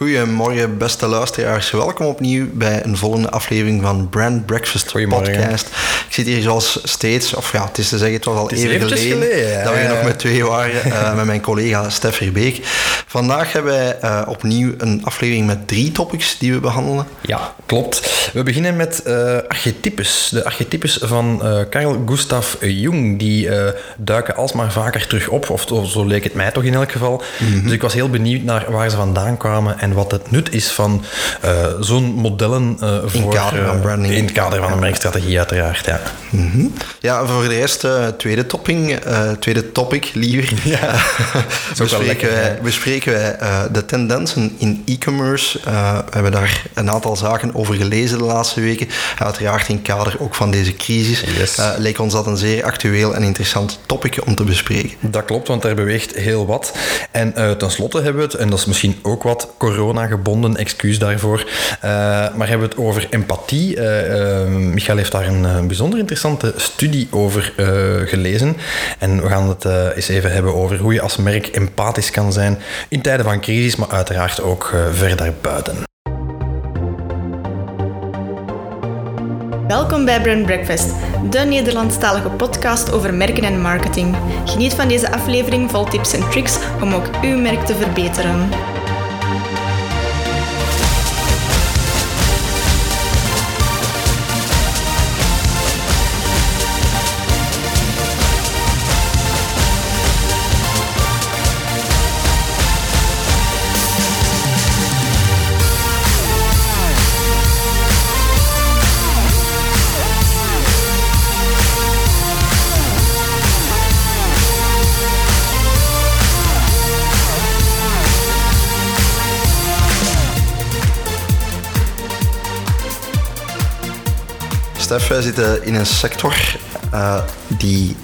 Goedemorgen, beste luisteraars. Welkom opnieuw bij een volgende aflevering van Brand Breakfast Podcast. Ik zit hier zoals steeds, of ja, het is te zeggen, het was al even geleden, dat we hier nog met twee waren, uh, met mijn collega Stef Verbeek. Vandaag hebben wij uh, opnieuw een aflevering met drie topics die we behandelen. Ja, klopt. We beginnen met uh, archetypes. De archetypes van Carl Gustav Jung, die duiken alsmaar vaker terug op, of zo leek het mij toch in elk geval. Mm -hmm. Dus ik was heel benieuwd naar waar ze vandaan kwamen en wat het nut is van zo'n modellen voor... In het kader van branding. In het kader van een merkstrategie, uiteraard, ja. Mm -hmm. Ja, voor de eerste tweede topping, tweede topic, liever, ja. bespreken, wij, bespreken wij de tendensen in e-commerce. we hebben daar een aantal zaken over gelezen de laatste weken. Uiteraard in kader ook van deze crisis. Yes. leek ons dat een zeer actueel en interessant topic om te bespreken. Dat klopt, want er beweegt heel wat. En tenslotte hebben we het, en dat is misschien ook wat corona-gebonden, excuus daarvoor. Maar hebben we het over empathie. Michael heeft daar een bijzonder interessante studie over gelezen. En we gaan het eens even hebben over hoe je als merk empathisch kan zijn in tijden van crisis, maar uiteraard ook ver daarbuiten. Welkom bij Brand Breakfast, de Nederlandstalige podcast over merken en marketing. Geniet van deze aflevering vol tips en tricks om ook uw merk te verbeteren. Stef, wij zitten in een sector uh, die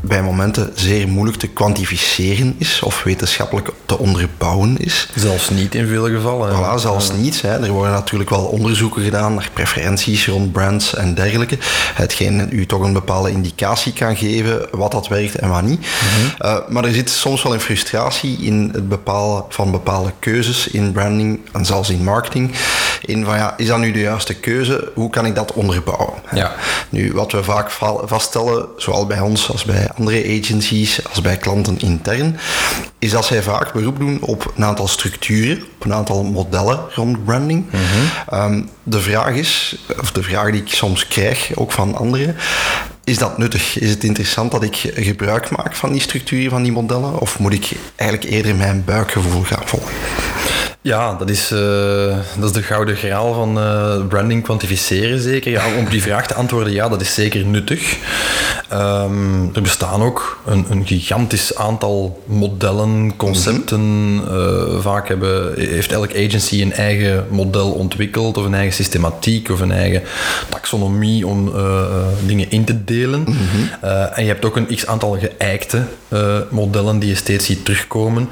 bij momenten zeer moeilijk te kwantificeren is of wetenschappelijk te onderbouwen is. Zelfs niet in veel gevallen. Voilà, zelfs niet. Hè. Er worden natuurlijk wel onderzoeken gedaan naar preferenties rond brands en dergelijke. Hetgeen u toch een bepaalde indicatie kan geven wat dat werkt en wat niet. Mm -hmm. uh, maar er zit soms wel een frustratie in het bepalen van bepaalde keuzes in branding en zelfs in marketing. In van ja, is dat nu de juiste keuze? Hoe kan ik dat onderbouwen? Ja. Nu, wat we vaak vaststellen, zowel bij ons als bij andere agencies als bij klanten intern, is dat zij vaak beroep doen op een aantal structuren, op een aantal modellen rond branding. Mm -hmm. um, de vraag is, of de vraag die ik soms krijg, ook van anderen, is dat nuttig? Is het interessant dat ik gebruik maak van die structuren, van die modellen? Of moet ik eigenlijk eerder mijn buikgevoel gaan volgen? Ja, dat is, uh, dat is de gouden graal van uh, branding kwantificeren zeker. Ja, om die vraag te antwoorden, ja, dat is zeker nuttig. Um, er bestaan ook een, een, gigantisch aantal modellen, concepten. Mm -hmm. uh, vaak hebben, heeft elke agency een eigen model ontwikkeld of een eigen systematiek of een eigen taxonomie om dingen in te delen. Mm -hmm. en je hebt ook een x aantal geëikte modellen die je steeds ziet terugkomen.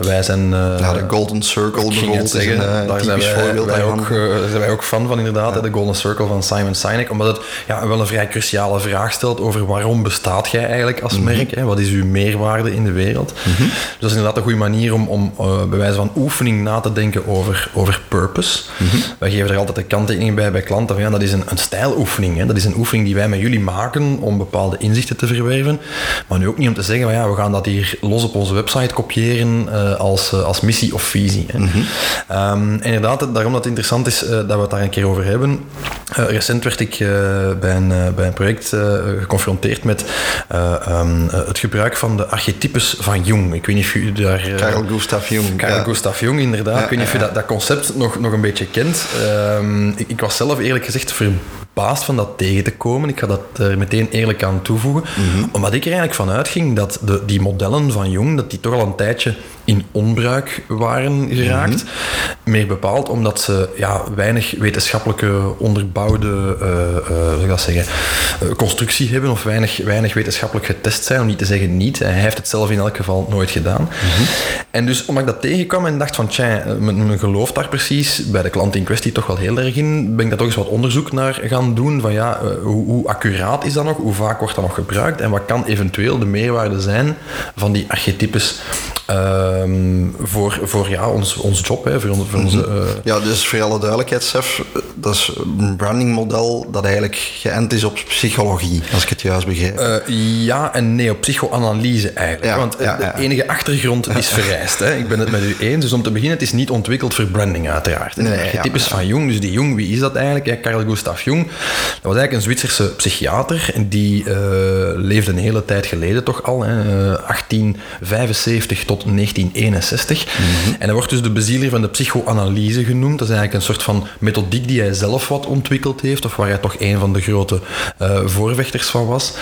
wij zijn... ja, de Golden Circle bijvoorbeeld zeggen, een daar zijn wij, wij ook, zijn wij ook fan van inderdaad, ja. de Golden Circle van Simon Sinek, omdat het ja, wel een vrij cruciale vraag stelt over waarom bestaat jij eigenlijk als mm -hmm. merk, hè? wat is uw meerwaarde in de wereld. Mm -hmm. Dus dat is inderdaad een goede manier om, om uh, bij wijze van oefening na te denken over, over purpose. Mm -hmm. Wij geven er altijd de kanttekening bij bij klanten van ja, dat is een, een stijloefening, hè? dat is een oefening die wij met jullie maken om bepaalde inzichten te verwerven, maar nu ook niet om te zeggen van ja, we gaan dat hier los op onze website kopiëren als, als missie of visie. Hè? -hmm. um, inderdaad, daarom dat het interessant is dat we het daar een keer over hebben. Recent werd ik bij, een, bij een project geconfronteerd met um, het gebruik van de archetypes van Jung. Ik weet niet of u daar... Carl Gustav Jung. Carl ja. Gustav Jung, inderdaad. Ja, ik weet niet of je dat, dat concept nog, nog een beetje kent. Um, ik, ik was zelf eerlijk gezegd verbaasd van dat tegen te komen. Ik ga dat er meteen eerlijk aan toevoegen. Mm -hmm. Omdat ik er eigenlijk van uitging dat de, die modellen van Jung, dat die toch al een tijdje in onbruik waren geraakt. Mm -hmm. Meer bepaald omdat ze ja, weinig wetenschappelijke onderbouwde uh, uh, dat zeggen, uh, constructie hebben of weinig, weinig wetenschappelijk getest zijn, om niet te zeggen niet. Hij heeft het zelf in elk geval nooit gedaan. Mm -hmm. En dus omdat ik dat tegenkwam en dacht van, tja, mijn, mijn geloof daar precies, bij de klant in kwestie toch wel heel erg in, ben ik daar toch eens wat onderzoek naar gaan doen van ja, hoe, hoe accuraat is dat nog, hoe vaak wordt dat nog gebruikt en wat kan eventueel de meerwaarde zijn van die archetypes voor, voor ja, ons, ons job, hè, voor, voor onze... Mhm. Ja, dus voor alle duidelijkheid, Sef, dat is een brandingmodel dat eigenlijk geënt is op psychologie, als ik het juist begrijp. ja en nee, op psychoanalyse eigenlijk. Want de enige achtergrond is vereist. Hè. Ik ben het met u eens. Dus om te beginnen, het is niet ontwikkeld voor branding uiteraard. Nee, nee, archetypes van Jung, dus die Jung, wie is dat eigenlijk? Ja, Carl Gustav Jung, dat was eigenlijk een Zwitserse psychiater en die uh, leefde een hele tijd geleden toch al, hè, 1875 tot 1961. Mhm. En hij wordt dus de bezieler van de psychoanalyse genoemd. Dat is eigenlijk een soort van methodiek die hij zelf wat ontwikkeld heeft, of waar hij toch een van de grote uh, voorvechters van was.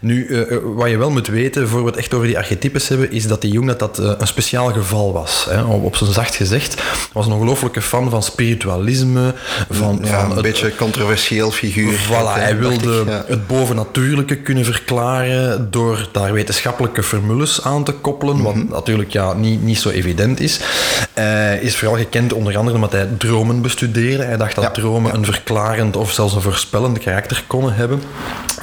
Nu, uh, wat je wel moet weten, voor we het echt over die archetypes hebben, is dat die Jung dat, dat een speciaal geval was. Hè. Op, op zijn zacht gezegd, was een ongelooflijke fan van spiritualisme, van... Ja, van een beetje controversieel figuur. Voilà, hij wilde het bovennatuurlijke kunnen verklaren door daar wetenschappelijke formules aan te koppelen, wat mhm. Natuurlijk ja, niet, niet zo evident is. Hij is vooral gekend onder andere omdat hij dromen bestudeerde. Hij dacht dat dromen een verklarend of zelfs een voorspellend karakter konden hebben.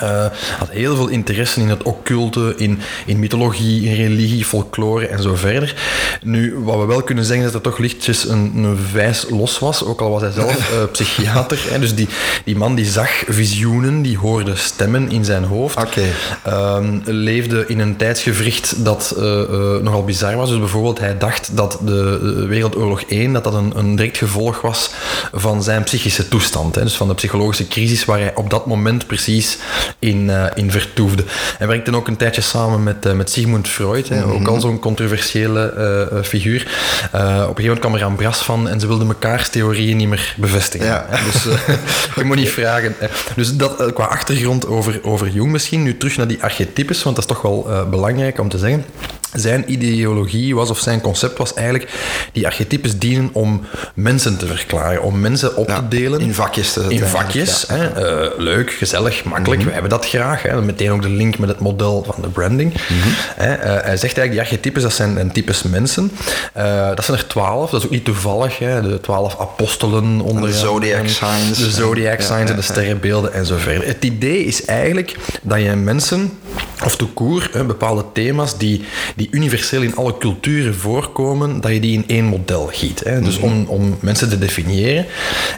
Uh, had heel veel interesse in het occulte, in, in mythologie, in religie, folklore en zo verder. Nu, wat we wel kunnen zeggen is dat er toch lichtjes een, een vijs los was, ook al was hij zelf uh, psychiater. Hè. Dus die, die man die zag visioenen, die hoorde stemmen in zijn hoofd. Okay. Ehm, leefde in een tijdsgevricht dat uh, nogal bizar was. Dus bijvoorbeeld, hij dacht dat de Wereldoorlog 1 dat dat een, een direct gevolg was van zijn psychische toestand. Hè. Dus van de psychologische crisis waar hij op dat moment precies in, uh, in vertoefde. Hij werkte ook een tijdje samen met, uh, met Sigmund Freud, hè, ook al zo'n controversiële uh, figuur. op een gegeven moment kwam er aan bras van en ze wilden mekaars theorieën niet meer bevestigen. Ja. Dus je moet niet vragen. Dus dat qua achtergrond over, over Jung misschien. Nu terug naar die archetypes, want dat is toch wel belangrijk om te zeggen zijn ideologie was, of zijn concept was eigenlijk, die archetypes dienen om mensen te verklaren, om mensen op te delen. In vakjes. Te in vakjes. Hè, uh, leuk, gezellig, makkelijk. Mm We hebben dat graag. Hè. Meteen ook de link met het model van de branding. Mm -hmm. hè, uh, hij zegt eigenlijk, die archetypes, dat zijn types mensen. Uh, dat zijn er twaalf, dat is ook niet toevallig. Hè. De twaalf apostelen onder de zodiac signs. De zodiac signs en de sterrenbeelden en zo verder. Het idee is eigenlijk dat je mensen, of de koer, bepaalde thema's die die universeel in alle culturen voorkomen, dat je die in één model giet. Hè. Dus om, om mensen te definiëren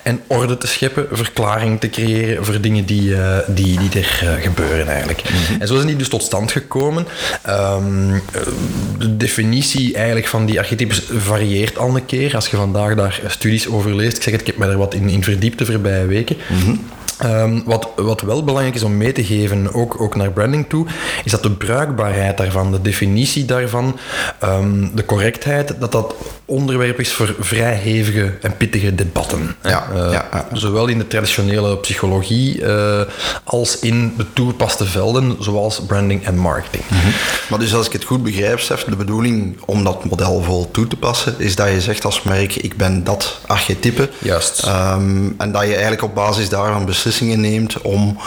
en orde te scheppen, verklaring te creëren voor dingen die, uh, die, die er uh, gebeuren eigenlijk. Mhm. En zo zijn die dus tot stand gekomen. Um, de definitie eigenlijk van die archetypes varieert al een keer. Als je vandaag daar studies over leest, ik zeg het, ik heb me er wat in, in verdiept de voorbije weken. Mm Ehm, wat, wat wel belangrijk is om mee te geven, ook, ook naar branding toe, is dat de bruikbaarheid daarvan, de definitie daarvan, um, de correctheid, dat dat onderwerp is voor vrij hevige en pittige debatten. Ja, uh, ja, Zowel in de traditionele psychologie uh, als in de toegepaste velden, zoals branding en marketing. Mm -hmm. Maar dus als ik het goed begrijp, Stef, de bedoeling om dat model vol toe te passen, is dat je zegt als merk, ik ben dat archetype. Juist. Um, en dat je eigenlijk op basis daarvan beslist beslissingen neemt om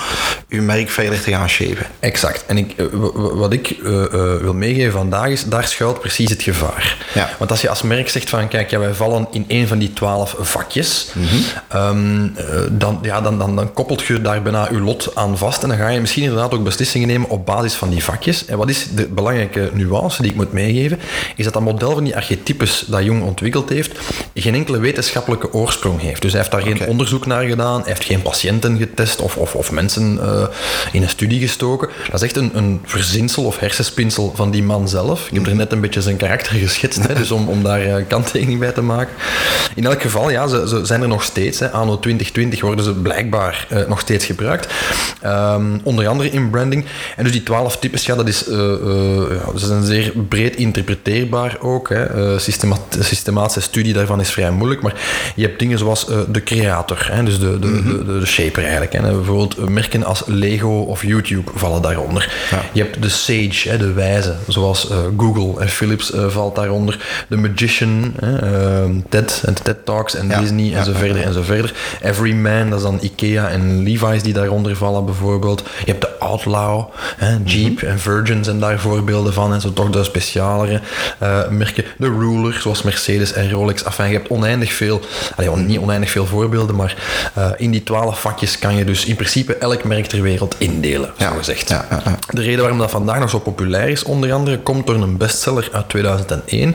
uw merk verder te gaan shapen. Exact. En ik, eh, wat ik uh, uh, wil meegeven vandaag is, daar schuilt precies het gevaar. Ja. Want als je als merk zegt van, kijk, ja, wij vallen in een van die twaalf vakjes, mm -hmm. um, dan, ja, dan, dan, dan koppelt je daar bijna je lot aan vast en dan ga je misschien inderdaad ook beslissingen nemen op basis van die vakjes. En wat is de belangrijke nuance die ik moet meegeven, is dat dat model van die archetypes dat Jung ontwikkeld heeft, geen enkele wetenschappelijke oorsprong heeft. Dus hij heeft daar okay. geen onderzoek naar gedaan, hij heeft geen patiënten getest of, of, of mensen uh, in een studie gestoken. Dat is echt een, een verzinsel of hersenspinsel van die man zelf. Ik heb er net een beetje zijn karakter geschetst, hè, dus om, om daar uh, kanttekening bij te maken. In elk geval, ja, ze, ze zijn er nog steeds. Hè. Anno 2020 worden ze blijkbaar uh, nog steeds gebruikt. Um, onder andere in branding. En dus die twaalf types, ja, dat is, ja, ze zijn zeer breed interpreteerbaar ook. Hè. Systemat systematische studie daarvan is vrij moeilijk, maar je hebt dingen zoals de creator, hè, dus de, de, mm -hmm. de, de eigenlijk. Hè. Bijvoorbeeld merken als Lego of YouTube vallen daaronder. Ja. Je hebt de Sage, hè, de wijze, zoals uh, Google en Philips uh, valt daaronder. De Magician, hè, uh, TED en TED Talks en ja. Disney ja. en zo verder en zo verder. Every Man, dat is dan Ikea en Levi's die daaronder vallen bijvoorbeeld. Je hebt de Outlaw, hè, Jeep mm -hmm. en Virgin zijn daar voorbeelden van en zo toch de specialere merken. De Ruler, zoals Mercedes en Rolex. Enfin, je hebt oneindig veel, allee, niet oneindig veel voorbeelden, maar in die twaalf vakjes kan je dus in principe elk merk ter wereld indelen, zo gezegd. Ja, ja, de reden waarom dat vandaag nog zo populair is, onder andere, komt door een bestseller uit 2001,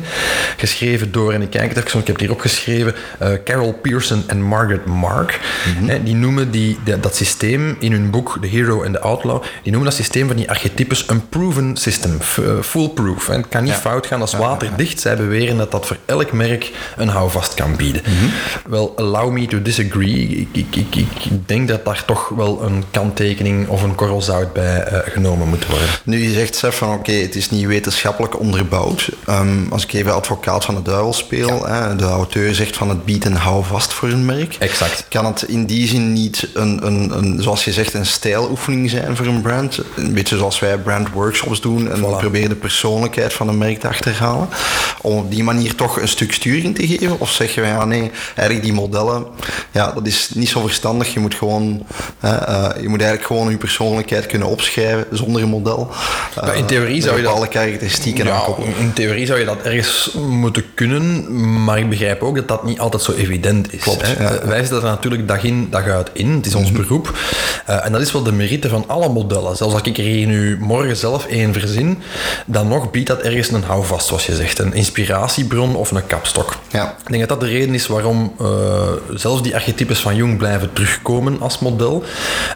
geschreven door, en ik kijk het even, ik heb het hier opgeschreven, uh, Carol Pearson en Margaret Mark. Mhm. die noemen die, dat systeem in hun boek The Hero and the Outlaw, die noemen dat systeem van die archetypes een proven system, uh, foolproof. Het kan niet fout gaan als waterdicht. Zij beweren dat dat voor elk merk een houvast kan bieden. Mhm. Wel, allow me to disagree. Ik, ik, ik, ik, denk dat daar toch wel een kanttekening of een korrel zout bij uh, genomen moet worden. Nu, je zegt zelf van oké, het is niet wetenschappelijk onderbouwd. Um, als ik even advocaat van de duivel speel, hè, de auteur zegt van het biedt een houvast voor een merk. Exact. Kan het in die zin niet een, een, een zoals je zegt, een stijloefening zijn voor een brand? Een beetje zoals wij brand workshops doen en voilà. proberen de persoonlijkheid van een merk te achterhalen. Om op die manier toch een stuk sturing te geven? Of zeggen wij, ja nee, eigenlijk die modellen, ja, dat is niet zo verstandig. Je moet gewoon, uh, je moet eigenlijk gewoon je persoonlijkheid kunnen opschrijven zonder een model. Uh, in theorie zou je dat... alle karakteristieken ja, In theorie zou je dat ergens moeten kunnen, maar ik begrijp ook dat dat niet altijd zo evident is. Klopt, hè. Wij zitten er natuurlijk dag in, dag uit in. Het is ons mhm. beroep. En dat is wel de merite van alle modellen. Zelfs als ik er hier nu morgen zelf één verzin, dan nog biedt dat ergens een houvast, zoals je zegt. Een inspiratiebron of een kapstok. Ja. Ik denk dat dat de reden is waarom zelfs die archetypes van Jung blijven terugkomen als model.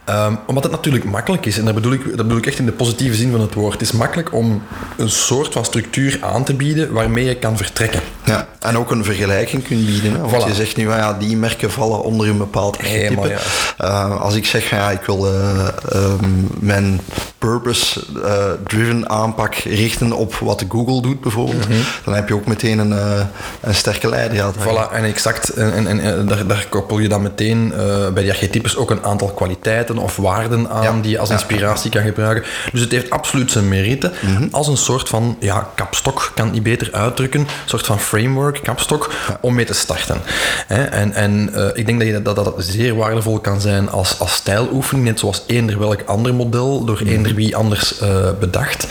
Um, omdat het natuurlijk makkelijk is. En dat bedoel, ik, dat bedoel ik echt in de positieve zin van het woord. Het is makkelijk om een soort van structuur aan te bieden waarmee je kan vertrekken. Ja, en ook een vergelijking kunt bieden. Hè? Want je zegt nu, ja, die merken vallen onder een bepaald archetype. Ja. Uh, als ik zeg, ja, ik wil uh, um, mijn purpose-driven aanpak richten op wat Google doet bijvoorbeeld, mm -hmm. dan heb je ook meteen een, een sterke leider. Ja, voilà, en exact. En, en, en eh, daar, daar, koppel je dan meteen bij die archetypes ook een aantal kwaliteiten of waarden aan ja. die je als inspiratie kan gebruiken. Dus het heeft absoluut zijn merite. Mm -hmm. Als een soort van ja, kapstok, kan het niet beter uitdrukken, een soort van framework, kapstok, om mee te starten. Hè? En, en uh, ik denk dat, je, dat dat zeer waardevol kan zijn als, als stijloefening, net zoals eender welk ander model, door -hmm. eender wie anders bedacht.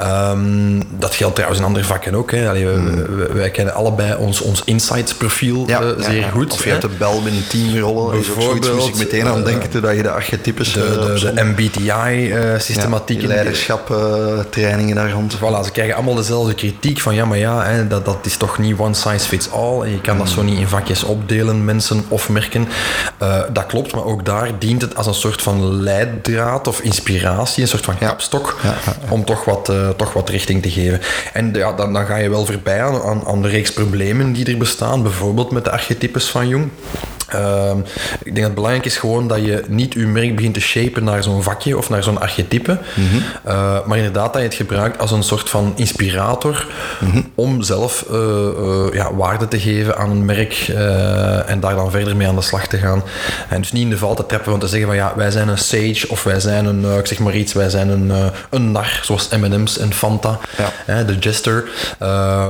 Um, dat geldt trouwens in andere vakken ook. Hè. Allee, wij, wij kennen allebei ons, ons insights profiel ja, uh, zeer ja, goed. Of je hebt de bel binnen team rollen. Bijvoorbeeld. Zoiets moest ik meteen aan denken dat je de archetypes... De, de, de MBTI-systematiek. Ja, leiderschap trainingen daar rond. Voilà, ze krijgen allemaal dezelfde kritiek van ja, maar ja, hè, dat, dat is toch niet one size fits all. En je kan dat zo niet in vakjes opdelen, mensen of merken. Uh, dat klopt, maar ook daar dient het als een soort van leidraad of inspiratie, een soort van kapstok, om toch wat, uh, toch wat richting te geven. En ja, dan, dan ga je wel voorbij aan, aan, aan de reeks problemen die er bestaan, bijvoorbeeld met de archetypes van Jung. Uh, ik denk dat het belangrijk is gewoon dat je niet je merk begint te shapen naar zo'n vakje of naar zo'n archetype, mm -hmm. uh, maar inderdaad dat je het gebruikt als een soort van inspirator mm -hmm. om zelf uh, uh, ja, waarde te geven aan een merk en daar dan verder mee aan de slag te gaan. En dus niet in de val te trappen van te zeggen van ja, wij zijn een sage of wij zijn een, ik zeg maar iets, wij zijn een, een nar, zoals M&M's en Fanta, ja. de jester.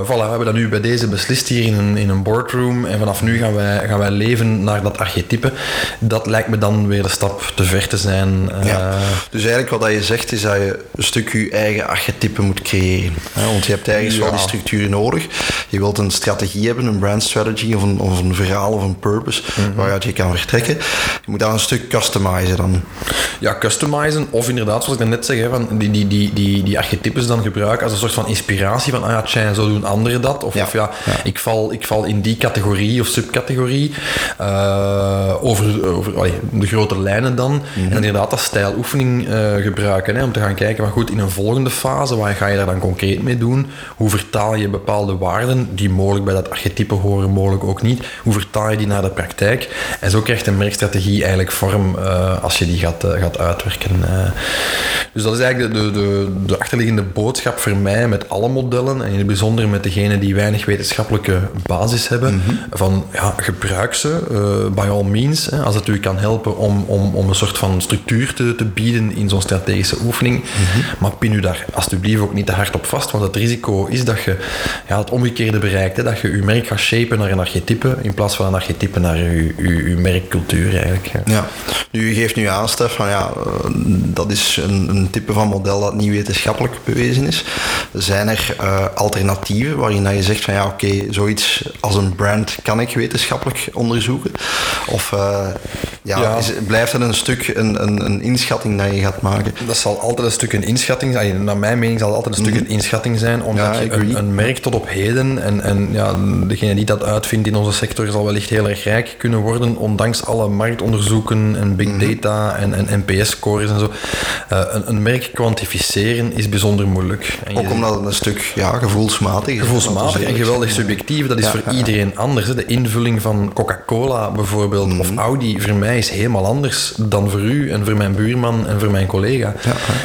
voilà, we hebben dat nu bij deze beslist hier in een, in een boardroom en vanaf nu gaan wij, gaan wij leven naar dat archetype. Dat lijkt me dan weer een stap te ver te zijn. Ja. Uh, dus eigenlijk wat je zegt is dat je een stuk je eigen archetype moet creëren. Hè? Want je hebt eigenlijk ja. wel die structuur nodig. Je wilt een strategie hebben, een brand strategy of een, of een verhaal of een purpose mm -hmm. waaruit je kan vertrekken. Je moet daar een stuk customizen dan. Ja, customizen of inderdaad, zoals ik net zeg, van die, die, die, die, die archetypes dan gebruiken als een soort van inspiratie van ah ja, zo doen anderen dat. Of ja, of, ja, ja. Ik, val, ik val in die categorie of subcategorie. Uh, over, over allee, de grote lijnen dan. Mm -hmm. En inderdaad als stijloefening uh, gebruiken. Hè, om te gaan kijken, maar goed, in een volgende fase, waar ga je daar dan concreet mee doen? Hoe vertaal je bepaalde waarden, die mogelijk bij dat archetype horen, mogelijk ook niet. Hoe vertaal je die naar de praktijk? En zo krijgt een merkstrategie eigenlijk vorm uh, als je die gaat, gaat uitwerken. dus dat is eigenlijk de, de, de achterliggende boodschap voor mij met alle modellen. En in het bijzonder met degenen die weinig wetenschappelijke basis hebben. Mm -hmm. Van ja, gebruik ze by all means. Hè, als het u kan helpen om, om, om een soort van structuur te, te bieden in zo'n strategische oefening. Mm -hmm. Maar pin u daar alsjeblieft ook niet te hard op vast. Want het risico is dat je ja, het omgekeerde bereikt. Hè, dat je je merk gaat shapen naar een archetype in plaats van een archetype naar je merkcultuur eigenlijk. Ja. Nu, u geeft nu aan, Stef, van ja, dat is een, een type van model dat niet wetenschappelijk bewezen is. Zijn er uh, alternatieven waarin dat je zegt van ja, oké, okay, zoiets als een brand kan ik wetenschappelijk onderzoeken? Of uh, ja, Is, blijft het een stuk een, een, een, inschatting dat je gaat maken? Dat zal altijd een stuk een inschatting zijn. Naar mijn mening zal het altijd een stuk mhm. een inschatting zijn, omdat je een, een, merk tot op heden, en, en ja, degene die dat uitvindt in onze sector zal wellicht heel erg rijk kunnen worden, ondanks alle marktonderzoeken en big mhm. data en, en NPS-scores en zo. Uh, een, een, merk kwantificeren is bijzonder moeilijk. Ook omdat het een stuk ja, gevoelsmatig is. Gevoelsmatig en geweldig subjectief, dat is voor iedereen anders. Hè. De invulling van Coca-Cola bijvoorbeeld, of mhm. Audi, voor mij is helemaal anders dan voor u en voor mijn buurman en voor mijn collega.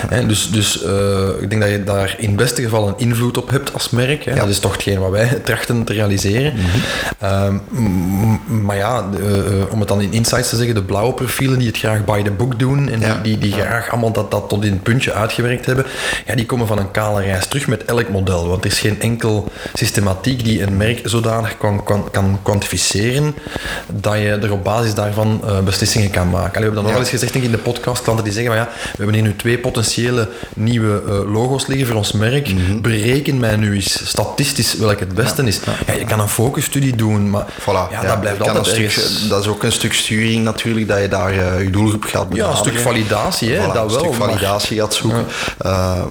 Ja, dus dus uh, ik denk dat je daar in het beste geval een invloed op hebt als merk. Hè. Dat is toch hetgeen wat wij trachten te realiseren. Mm -hmm. maar ja, uh, om het dan in insights te zeggen, de blauwe profielen die het graag by the book doen en die, die, die graag allemaal dat, dat tot in het puntje uitgewerkt hebben, ja, die komen van een kale reis terug met elk model. Want er is geen enkel systematiek die een merk zodanig kan, kan, kan kwantificeren dat je er op basis daarvan uh, beslissingen kan maken. we hebben dan nog wel eens gezegd denk ik, in de podcast, klanten die zeggen van ja, we hebben hier nu twee potentiële nieuwe uh, logo's liggen voor ons merk. Mm Bereken mij nu eens statistisch welk het beste is. Ja, je kan een focusstudie doen, maar voilà. ja, dat blijft altijd een stuk, Dat is ook een stuk sturing natuurlijk, dat je daar uh, je doelgroep gaat benaderen. Ja, een stuk validatie, hè, dat wel. Een stuk validatie gaat zoeken.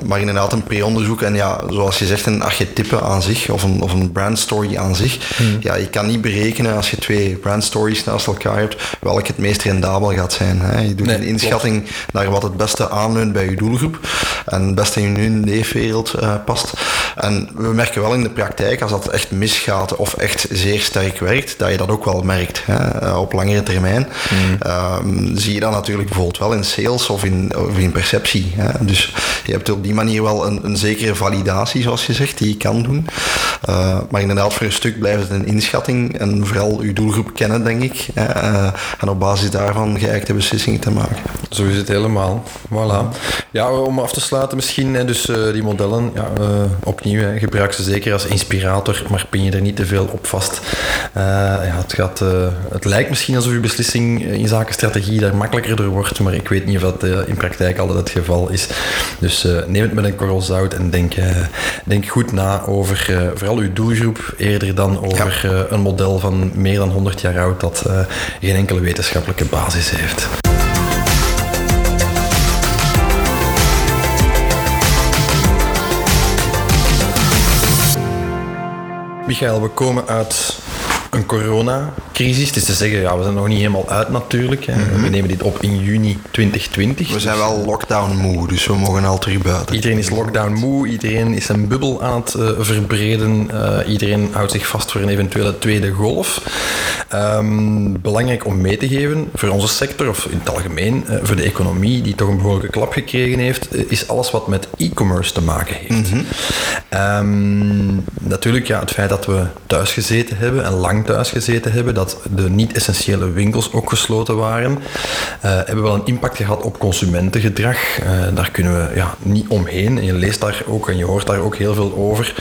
Maar inderdaad een pre-onderzoek en ja, zoals je zegt, een archetype aan zich of een, of een brandstory aan zich. Hmm. Ja, je kan niet berekenen als je twee brandstories naast elkaar hebt, welke het meest rendabel gaat zijn. Hè. Je doet een inschatting naar wat het beste aanleunt bij je doelgroep en het beste in hun leefwereld uh, past. En we merken wel in de praktijk, als dat echt misgaat of echt zeer sterk werkt, dat je dat ook wel merkt hè, eh, op langere termijn. Mm. Ehm, zie je dat natuurlijk bijvoorbeeld wel in sales of in, of in perceptie. Hè. Dus je hebt op die manier wel een, een zekere validatie, zoals je zegt, die je kan doen. Uh, maar inderdaad, voor een stuk blijft het een inschatting en vooral uw doelgroep kennen, denk ik. Uh, en op basis daarvan geëikte beslissingen te maken. Zo is het helemaal. Voilà. Ja, om af te sluiten misschien, dus die modellen, ja, opnieuw, gebruik ze zeker als inspirator, maar pin je er niet te veel op vast. ja, het, gaat, het lijkt misschien alsof uw beslissing in zaken strategie daar makkelijker door wordt, maar ik weet niet of dat in praktijk altijd het geval is. Dus neem het met een korrel zout en denk, denk goed na over vooral uw doelgroep, eerder dan over een model van meer dan 100 jaar oud dat geen enkele wetenschappelijke basis heeft. Michael, we komen uit een coronacrisis. Het is te zeggen, ja, we zijn nog niet helemaal uit natuurlijk. Mhm. We nemen dit op in juni 2020. We zijn wel lockdown moe, dus we mogen al terug buiten. Iedereen is lockdown moe, iedereen is een bubbel aan het uh, verbreden. Uh, iedereen houdt zich vast voor een eventuele tweede golf. Um, belangrijk om mee te geven voor onze sector, of in het algemeen uh, voor de economie, die toch een behoorlijke klap gekregen heeft, is alles wat met e-commerce te maken heeft. Mm um, natuurlijk, ja, het feit dat we thuis gezeten hebben en lang thuis gezeten hebben, dat de niet-essentiële winkels ook gesloten waren, uh, hebben wel een impact gehad op consumentengedrag. Uh, daar kunnen we ja, niet omheen. En je leest daar ook en je hoort daar ook heel veel over.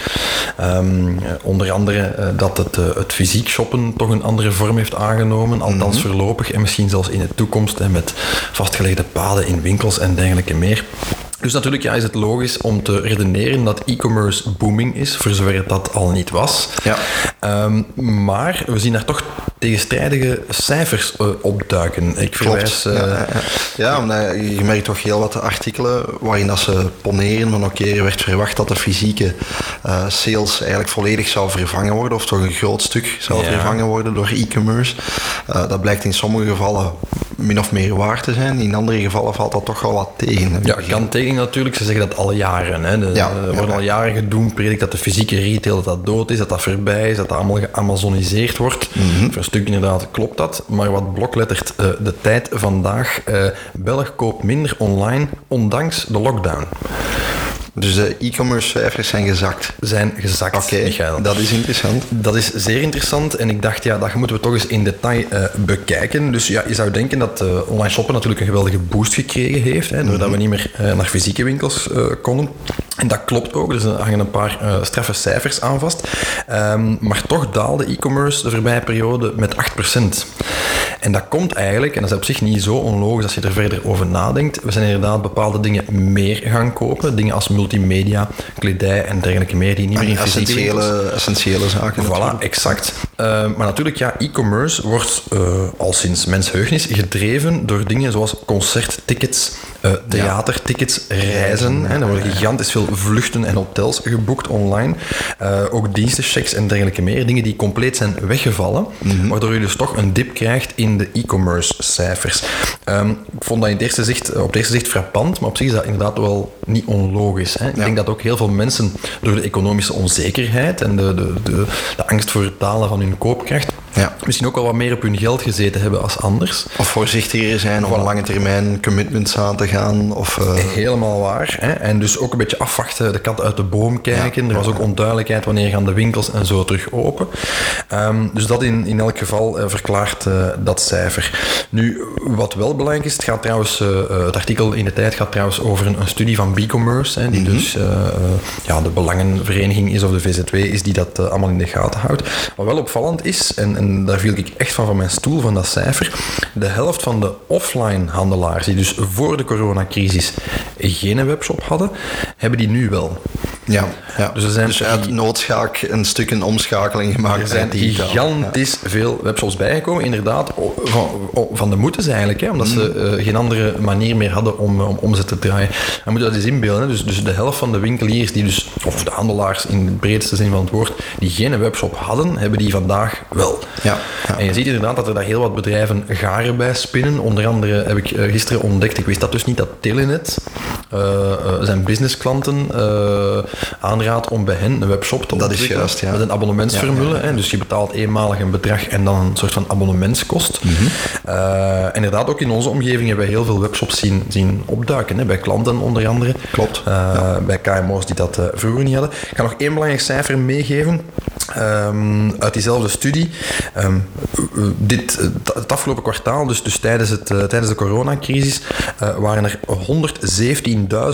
Um, onder andere uh, dat het, het fysiek shoppen toch een andere vorm heeft aangenomen, althans mhm. voorlopig en misschien zelfs in de toekomst en met vastgelegde paden in winkels en dergelijke meer. Dus natuurlijk ja, is het logisch om te redeneren dat e-commerce booming is, voor zover het dat al niet was. Ja. Um, maar we zien daar toch tegenstrijdige cijfers uh, opduiken. Ik verwijs... Uh, ja, ja, ja. omdat je merkt toch heel wat artikelen waarin dat ze poneren van oké, er werd verwacht dat de fysieke uh, sales eigenlijk volledig zou vervangen worden, of toch een groot stuk zou vervangen worden door e-commerce. dat blijkt in sommige gevallen min of meer waar te zijn. In andere gevallen valt dat toch wel wat tegen. Ja, kan tegen natuurlijk. Ze zeggen dat al jaren. Hè. De, ja, er worden al jaren gedoemd, predik dat de fysieke retail dat dat dood is, dat dat voorbij is, dat dat allemaal geamazoniseerd wordt. Mm Voor een stuk inderdaad klopt dat. Maar wat bloklettert uh, de tijd vandaag, uh, Belg koopt minder online, ondanks de lockdown. Dus de e-commerce cijfers zijn gezakt? Zijn gezakt, Oké, okay, dat is interessant. Dat is zeer interessant en ik dacht, ja, dat moeten we toch eens in detail uh, bekijken. Dus ja, je zou denken dat uh, online shoppen natuurlijk een geweldige boost gekregen heeft, hè, doordat we niet meer uh, naar fysieke winkels konden. En dat klopt ook, dus er hangen een paar straffe cijfers aan vast. Um, maar toch daalde e-commerce de voorbije periode met 8%. En dat komt eigenlijk, en dat is op zich niet zo onlogisch als je er verder over nadenkt, we zijn inderdaad bepaalde dingen meer gaan kopen, dingen als multimedia, kledij en dergelijke meer die niet meer in essentiële, essentiële zaken. Voilà, exact. maar natuurlijk, ja, e-commerce wordt al sinds mensheugenis gedreven door dingen zoals concerttickets, theatertickets, reizen. Hè. Er worden gigantisch veel vluchten en hotels geboekt online. ook dienstenchecks en dergelijke meer. Dingen die compleet zijn weggevallen, mhm. waardoor je dus toch een dip krijgt in de e-commerce cijfers. Ehm, ik vond dat in het eerste zicht, op het eerste zicht frappant, maar op zich is dat inderdaad wel niet onlogisch. Hè. Ik denk dat ook heel veel mensen door de economische onzekerheid en de, de, de, de angst voor het dalen van hun koopkracht ja. Misschien ook wel wat meer op hun geld gezeten hebben als anders. Of voorzichtiger zijn om een lange termijn commitments aan te gaan. Of, uh... Helemaal waar. Hè? En dus ook een beetje afwachten, de kat uit de boom kijken. Er was ook onduidelijkheid wanneer gaan de winkels en zo terug open. Um, dus dat in, in elk geval uh, verklaart uh, dat cijfer. Nu, wat wel belangrijk is, het gaat trouwens, het artikel in de tijd gaat trouwens over een, een studie van B-commerce, die mm -hmm. dus ja, de belangenvereniging is of de VZW is die dat allemaal in de gaten houdt. Wat wel opvallend is, en en daar viel ik echt van van mijn stoel van dat cijfer, de helft van de offline handelaars die dus voor de coronacrisis geen webshop hadden, hebben die nu wel. Ja, ja. dus er zijn dus uit noodschaak een stuk een omschakeling gemaakt. Er zijn gigantisch veel webshops bijgekomen, inderdaad, van, van de moeten ze eigenlijk, hè, omdat ze mm. eh, geen andere manier meer hadden om, om omzet te draaien. Dan moet je dat eens inbeelden. Dus, dus de helft van de winkeliers, die dus, of de handelaars in de breedste zin van het woord, die geen webshop hadden, hebben die vandaag wel. Ja, ja. En je ziet inderdaad dat er daar heel wat bedrijven garen bij spinnen. Onder andere heb ik eh, gisteren ontdekt, ik wist dat dus niet, dat Telenet uh, zijn businessklanten aanraadt om bij hen een webshop te Dat is juist, ja. Met een abonnementsformule. Hè, dus je betaalt eenmalig een bedrag en dan een soort van abonnementskost. Mm inderdaad, ook in onze omgeving hebben we heel veel webshops zien, zien opduiken. Hè, bij klanten onder andere. Klopt. Bij KMO's die dat vroeger niet hadden. Ik ga nog één belangrijk cijfer meegeven. Um, uit diezelfde studie. Um, dit, het afgelopen kwartaal, dus, dus tijdens, het, uh, tijdens de coronacrisis, uh, waren er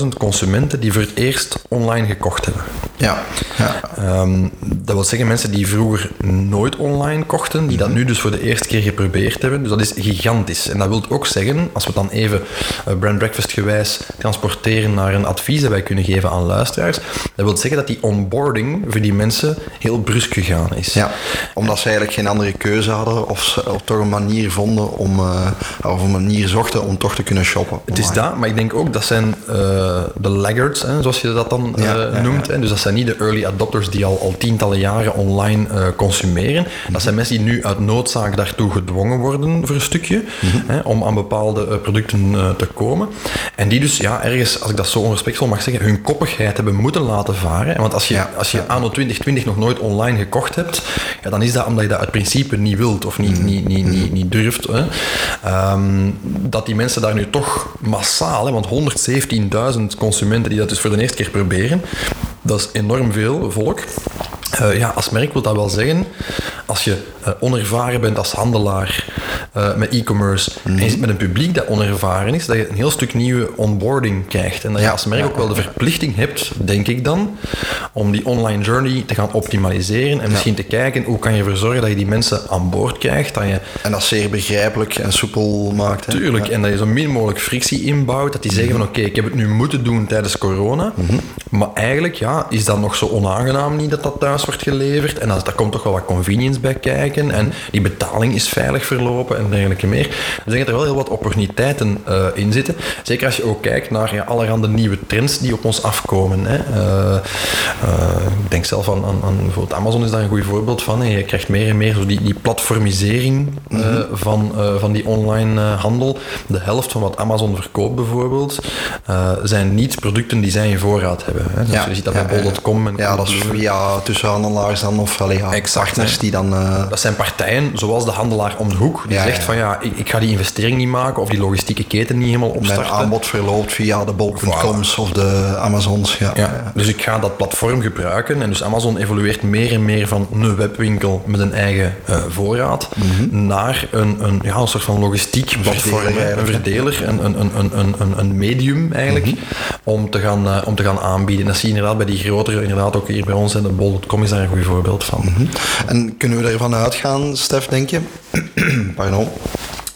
117.000 consumenten die voor het eerst online gekocht hebben. Ja. Ja. Um, dat wil zeggen mensen die vroeger nooit online kochten, die dat mhm. nu dus voor de eerste keer geprobeerd hebben. Dus dat is gigantisch. En dat wil ook zeggen, als we dan even uh, brand breakfast gewijs transporteren naar een advies dat wij kunnen geven aan luisteraars, dat wil zeggen dat die onboarding voor die mensen heel brusk gegaan is. Ja, omdat ze eigenlijk geen andere keuze hadden of ze toch een manier vonden om, uh, of een manier zochten om toch te kunnen shoppen. Het is dat, maar ik denk ook dat zijn uh, de laggards, hè, zoals je dat dan uh, noemt. Hè, dus dat zijn niet de early adopters die al, al tientallen jaren online consumeren. Dat zijn mensen die nu uit noodzaak daartoe gedwongen worden voor een stukje, hè, om aan bepaalde producten te komen. En die dus, ja, ergens, als ik dat zo onrespectvol mag zeggen, hun koppigheid hebben moeten laten varen. Want als je, als je anno 2020 nog nooit online gekocht hebt, ja, dan is dat omdat je dat uit principe niet wilt of niet, niet, niet, niet, niet durft. Hè. Um, dat die mensen daar nu toch massaal, hè, want 117.000 consumenten die dat dus voor de eerste keer proberen, dat is enorm veel volk. Uh, ja, als merk wil dat wel zeggen, als je uh, onervaren bent als handelaar uh, met e-commerce mm en je zit met een publiek dat onervaren is, dat je een heel stuk nieuwe onboarding krijgt. En dat je als merk ook wel de verplichting hebt, denk ik dan, om die online journey te gaan optimaliseren en misschien te kijken hoe kan je ervoor zorgen dat je die mensen aan boord krijgt. Dat je, en dat zeer begrijpelijk en soepel maakt. Hè? Tuurlijk, en dat je zo min mogelijk frictie inbouwt, dat die zeggen van oké, okay, ik heb het nu moeten doen tijdens corona, mm -hmm. maar eigenlijk ja, is dat nog zo onaangenaam niet dat dat thuis wordt geleverd en daar komt toch wel wat convenience bij kijken en die betaling is veilig verlopen en dergelijke meer. Dus ik denk dat er wel heel wat opportuniteiten uh, in zitten. Zeker als je ook kijkt naar ja, allerhande nieuwe trends die op ons afkomen. Hè. Uh, uh, ik denk zelf aan, aan, aan, bijvoorbeeld Amazon is daar een goed voorbeeld van. Hè. Je krijgt meer en meer zo die, die platformisering mm -hmm. van, van die online handel. De helft van wat Amazon verkoopt bijvoorbeeld, zijn niet producten die zij in voorraad hebben. Hè. Dus ja, je ziet dat bij bol.com. Ja, ja, dat is via tussenhandelaars dan of allee, ja, exact, partners die dan... Dat zijn partijen, zoals de handelaar om de hoek, die zegt van ja, ik, ik, ga die investering niet maken of die logistieke keten niet helemaal opstarten. Mijn aanbod verloopt via de bol.coms of de Amazons. Ja. ja. Dus ik ga dat platform gebruiken en dus Amazon evolueert meer en meer van een webwinkel met een eigen uh, voorraad mm-hmm. naar een, een, ja, een soort van logistiek platform, een verdeler, een, een, een, een, een medium eigenlijk, mm-hmm. om, te gaan, uh, om te gaan aanbieden. Dat zie je inderdaad bij die grotere, inderdaad ook hier bij ons en de bol.com is daar een goed voorbeeld van. Mm-hmm. En kunnen we ervan uitgaan, Stef, denk je? Pardon.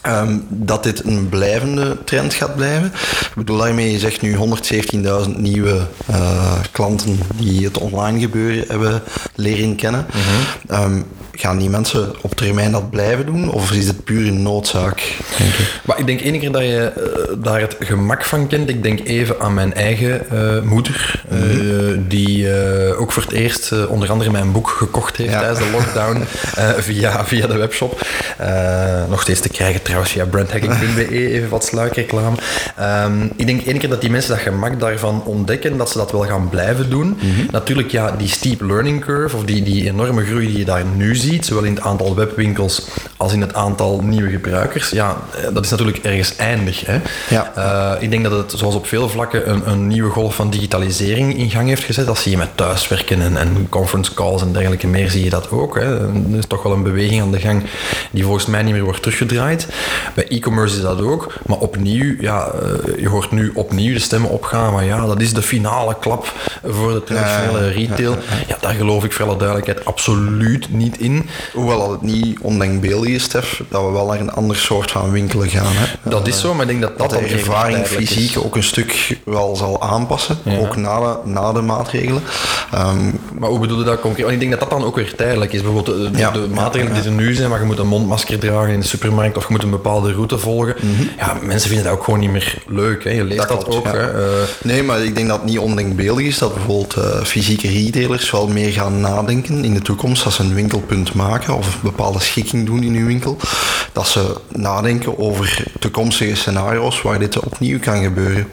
Um, dat dit een blijvende trend gaat blijven. Ik bedoel daarmee, je zegt nu 117.000 nieuwe uh, klanten die het online gebeuren hebben leren kennen. Ehm, gaan die mensen op termijn dat blijven doen? Of is het puur een noodzaak, denk ik? Maar ik denk één keer dat je eh, daar het gemak van kent. Ik denk even aan mijn eigen eh, moeder. eh, die eh, ook voor het eerst onder andere mijn boek gekocht heeft Ja. tijdens de lockdown. eh, via, via de webshop. Eh, nog steeds te krijgen trouwens via brandhacking.be. Even wat sluikreclame. Ehm, ik denk één keer dat die mensen dat gemak daarvan ontdekken. Dat ze dat wel gaan blijven doen. Natuurlijk ja, die steep learning curve. Of die, die enorme groei die je daar nu ziet. Zowel in het aantal webwinkels als in het aantal nieuwe gebruikers. Ja, eh, dat is natuurlijk ergens eindig. Hè? Ja. Eh, ik denk dat het zoals op veel vlakken een, een nieuwe golf van digitalisering in gang heeft gezet. Dat zie je met thuiswerken en, en conference calls en dergelijke meer zie je dat ook. Hè. Er is toch wel een beweging aan de gang die volgens mij niet meer wordt teruggedraaid. Bij e-commerce is dat ook. Maar opnieuw, ja, eh, je hoort nu opnieuw de stemmen opgaan van ja, dat is de finale klap voor de traditionele retail. Ja, daar geloof ik voor alle duidelijkheid absoluut niet in. Hoewel dat het niet ondenkbeeldig is, Stef, dat we wel naar een ander soort van winkelen gaan. Hè. Dat is zo, maar ik denk dat dat, de ervaring is. fysiek ook een stuk wel zal aanpassen, Ja. ook na de, na de maatregelen. Ehm, Maar hoe bedoel je dat concreet? Want ik denk dat dat dan ook weer tijdelijk is. Bijvoorbeeld de, de- Ja. de maatregelen die er nu zijn, maar je moet een mondmasker dragen in de supermarkt of je moet een bepaalde route volgen. Ja, mensen vinden dat ook gewoon niet meer leuk. Hè. Je leest dat, Mhm. klopt, ook. ja. Hè. Eh, Nee, maar ik denk dat het niet ondenkbeeldig is dat bijvoorbeeld eh, fysieke retailers wel meer gaan nadenken in de toekomst als ze een winkelpunt maken of een bepaalde schikking doen in hun winkel. Dat ze nadenken over toekomstige scenario's waar dit opnieuw kan gebeuren.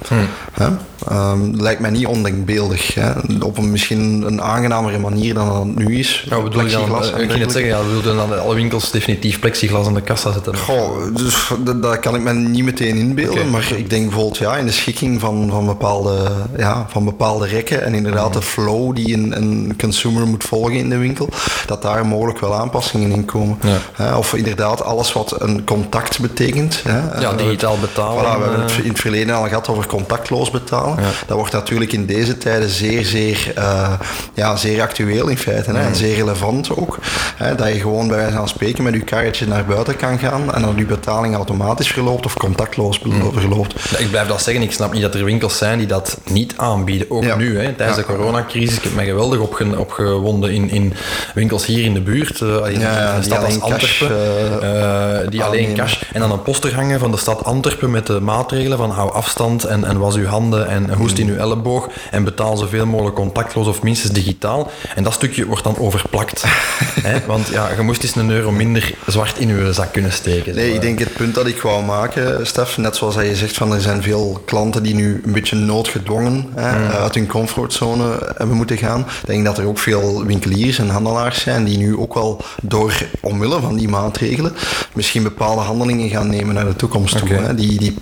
Hè? Ehm, lijkt mij niet ondenkbeeldig. Hè? Op een misschien een aangenamere manier dan dat het nu is. ja, bedoel je dan? Eh, ik ging dergelijke. zeggen, ja, wil je dan alle winkels definitief plexiglas aan de kassa zetten? Goh, dus dat, dat kan ik me niet meteen inbeelden, maar ik denk bijvoorbeeld ja, in de schikking van, van, bepaalde, ja, van bepaalde rekken en inderdaad de flow die een, een consumer moet volgen in de winkel, dat daar mogelijk wel aanpassingen in komen. Ja. Hè, of inderdaad alles wat een contact betekent. Hè, Ja, Eh, digitaal betalen. Voilà, we hebben het eh, in het verleden al gehad over contactloos betalen. Ja. Dat wordt natuurlijk in deze tijden zeer, zeer, eh, ja, zeer actueel in feite. Hè, en zeer relevant ook. Hè, dat je gewoon bij wijze van spreken met je karretje naar buiten kan gaan en dat je betaling automatisch verloopt of contactloos belo- verloopt. Ja, Ik blijf dat zeggen, ik snap niet dat er winkels zijn die dat niet aanbieden. Ook Ja. nu, hè, tijdens Ja. de coronacrisis. Ik heb me geweldig opge opgewonden in, in winkels hier in de buurt. eh, in, die stad als cash, Antwerpen. eh, eh, die alleen cash. En dan een poster hangen van de stad Antwerpen met de maatregelen van hou afstand en, en was uw handen en hoest in uw elleboog en betaal zoveel mogelijk contactloos of minstens digitaal. En dat stukje wordt dan overplakt. hè, want ja, je moest eens een euro minder zwart in uw zak kunnen steken. Nee, denk het punt dat ik wou maken, Stef, net zoals je zegt, van er zijn veel klanten die nu een beetje noodgedwongen hè, uit hun comfortzone hebben moeten gaan. Ik denk dat er ook veel winkeliers en handelaars zijn die nu ook wel door, omwille van die maatregelen, misschien bepaalde handelingen gaan nemen naar de toekomst toe. Hè, die, die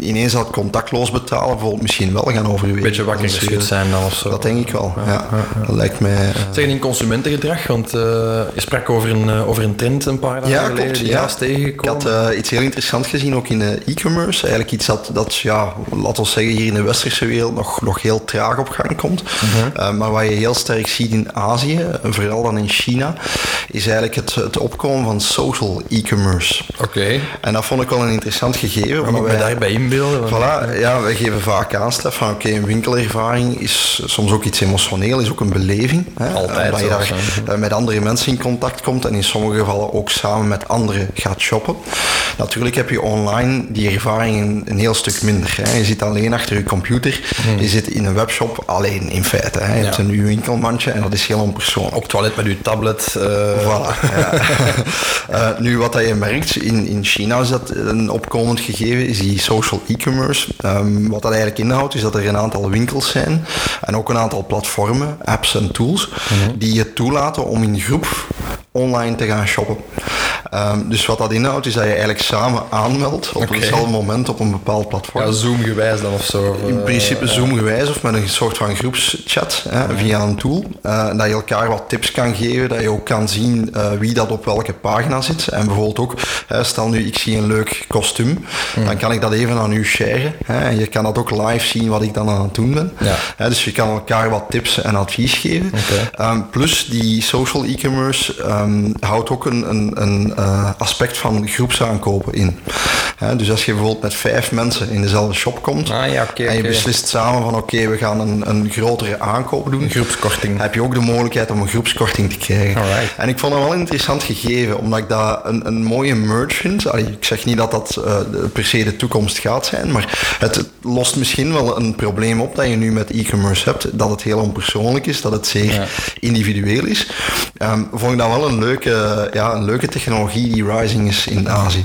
ineens dat contactloos betalen bijvoorbeeld misschien wel gaan overwegen. Een beetje wakker geschud zijn dan of zo. Dat denk ik wel, ja. Dat lijkt mij... eh, Zeg, in consumentengedrag, want eh, je sprak over een, eh, over een trend een paar dagen Ja, geleden klopt. die ja. is Ik eh, iets heel interessants gezien, ook in de e-commerce. Eigenlijk iets dat, dat ja, laten we zeggen, hier in de westerse wereld nog, nog heel traag op gang komt. Mhm. Eh, maar wat je heel sterk ziet in Azië, en vooral dan in China, is eigenlijk het, het opkomen van social e-commerce. Oké, En dat vond ik wel een interessant gegeven. wat moet wij- daarbij inbeelden? Voilà, ja, wij geven vaak aan, van oké, een winkelervaring is soms ook iets emotioneel, is ook een beleving. Hè, Altijd dat je daar met andere mensen in contact komt en in sommige gevallen ook samen met anderen gaat shoppen. Natuurlijk heb je online die ervaring een, een heel stuk minder. Hè. Je zit alleen achter je computer, je zit in een webshop alleen in feite. Hè. Je hebt Hmm. Een uw winkelmandje en dat is heel onpersoonlijk. Op het toilet met uw tablet. eh, Voilà, ja. Eh, nu, wat dat je merkt, in, in China is dat een opkomend gegeven, is die social e-commerce. Ehm, wat dat eigenlijk inhoudt, is dat er een aantal winkels zijn en ook een aantal platformen, apps en tools, die je toelaten om in groep online te gaan shoppen. Ehm, dus wat dat inhoudt, is dat je eigenlijk samen aanmeldt op Oké. eenzelfde moment op een bepaald platform. ja, Zoom-gewijs dan of zo. In eh, principe Zoom-gewijs of met een soort van groepschat hè, via een tool. eh, dat je elkaar wat tips kan geven, dat je ook kan zien eh, wie dat op welke pagina zit. En bijvoorbeeld ook, hè, stel nu ik zie een leuk kostuum, dan kan ik dat even aan u sharen. Hè, en je kan dat ook live zien wat ik dan aan het doen ben. Ja. Hè, dus je kan elkaar wat tips en advies geven. Ehm, plus die social e-commerce ehm, houdt ook een, een, een eh, aspect van groepsaankopen in. dus als je bijvoorbeeld met vijf mensen in dezelfde shop komt ah, ja, en je beslist samen van oké, we gaan een, een grotere aankoop doen. Een groepskorting. Heb je ook de mogelijkheid om een groepskorting te krijgen. Alright. En ik vond dat wel een interessant gegeven, omdat ik dat een, een mooie merch vind. ik zeg niet dat dat uh, per se de toekomst gaat zijn, maar het lost misschien wel een probleem op dat je nu met e-commerce hebt, dat het heel onpersoonlijk is, dat het zeer individueel is. Um, vond ik dat wel een leuke, ja, een leuke technologie die rising is in Azië.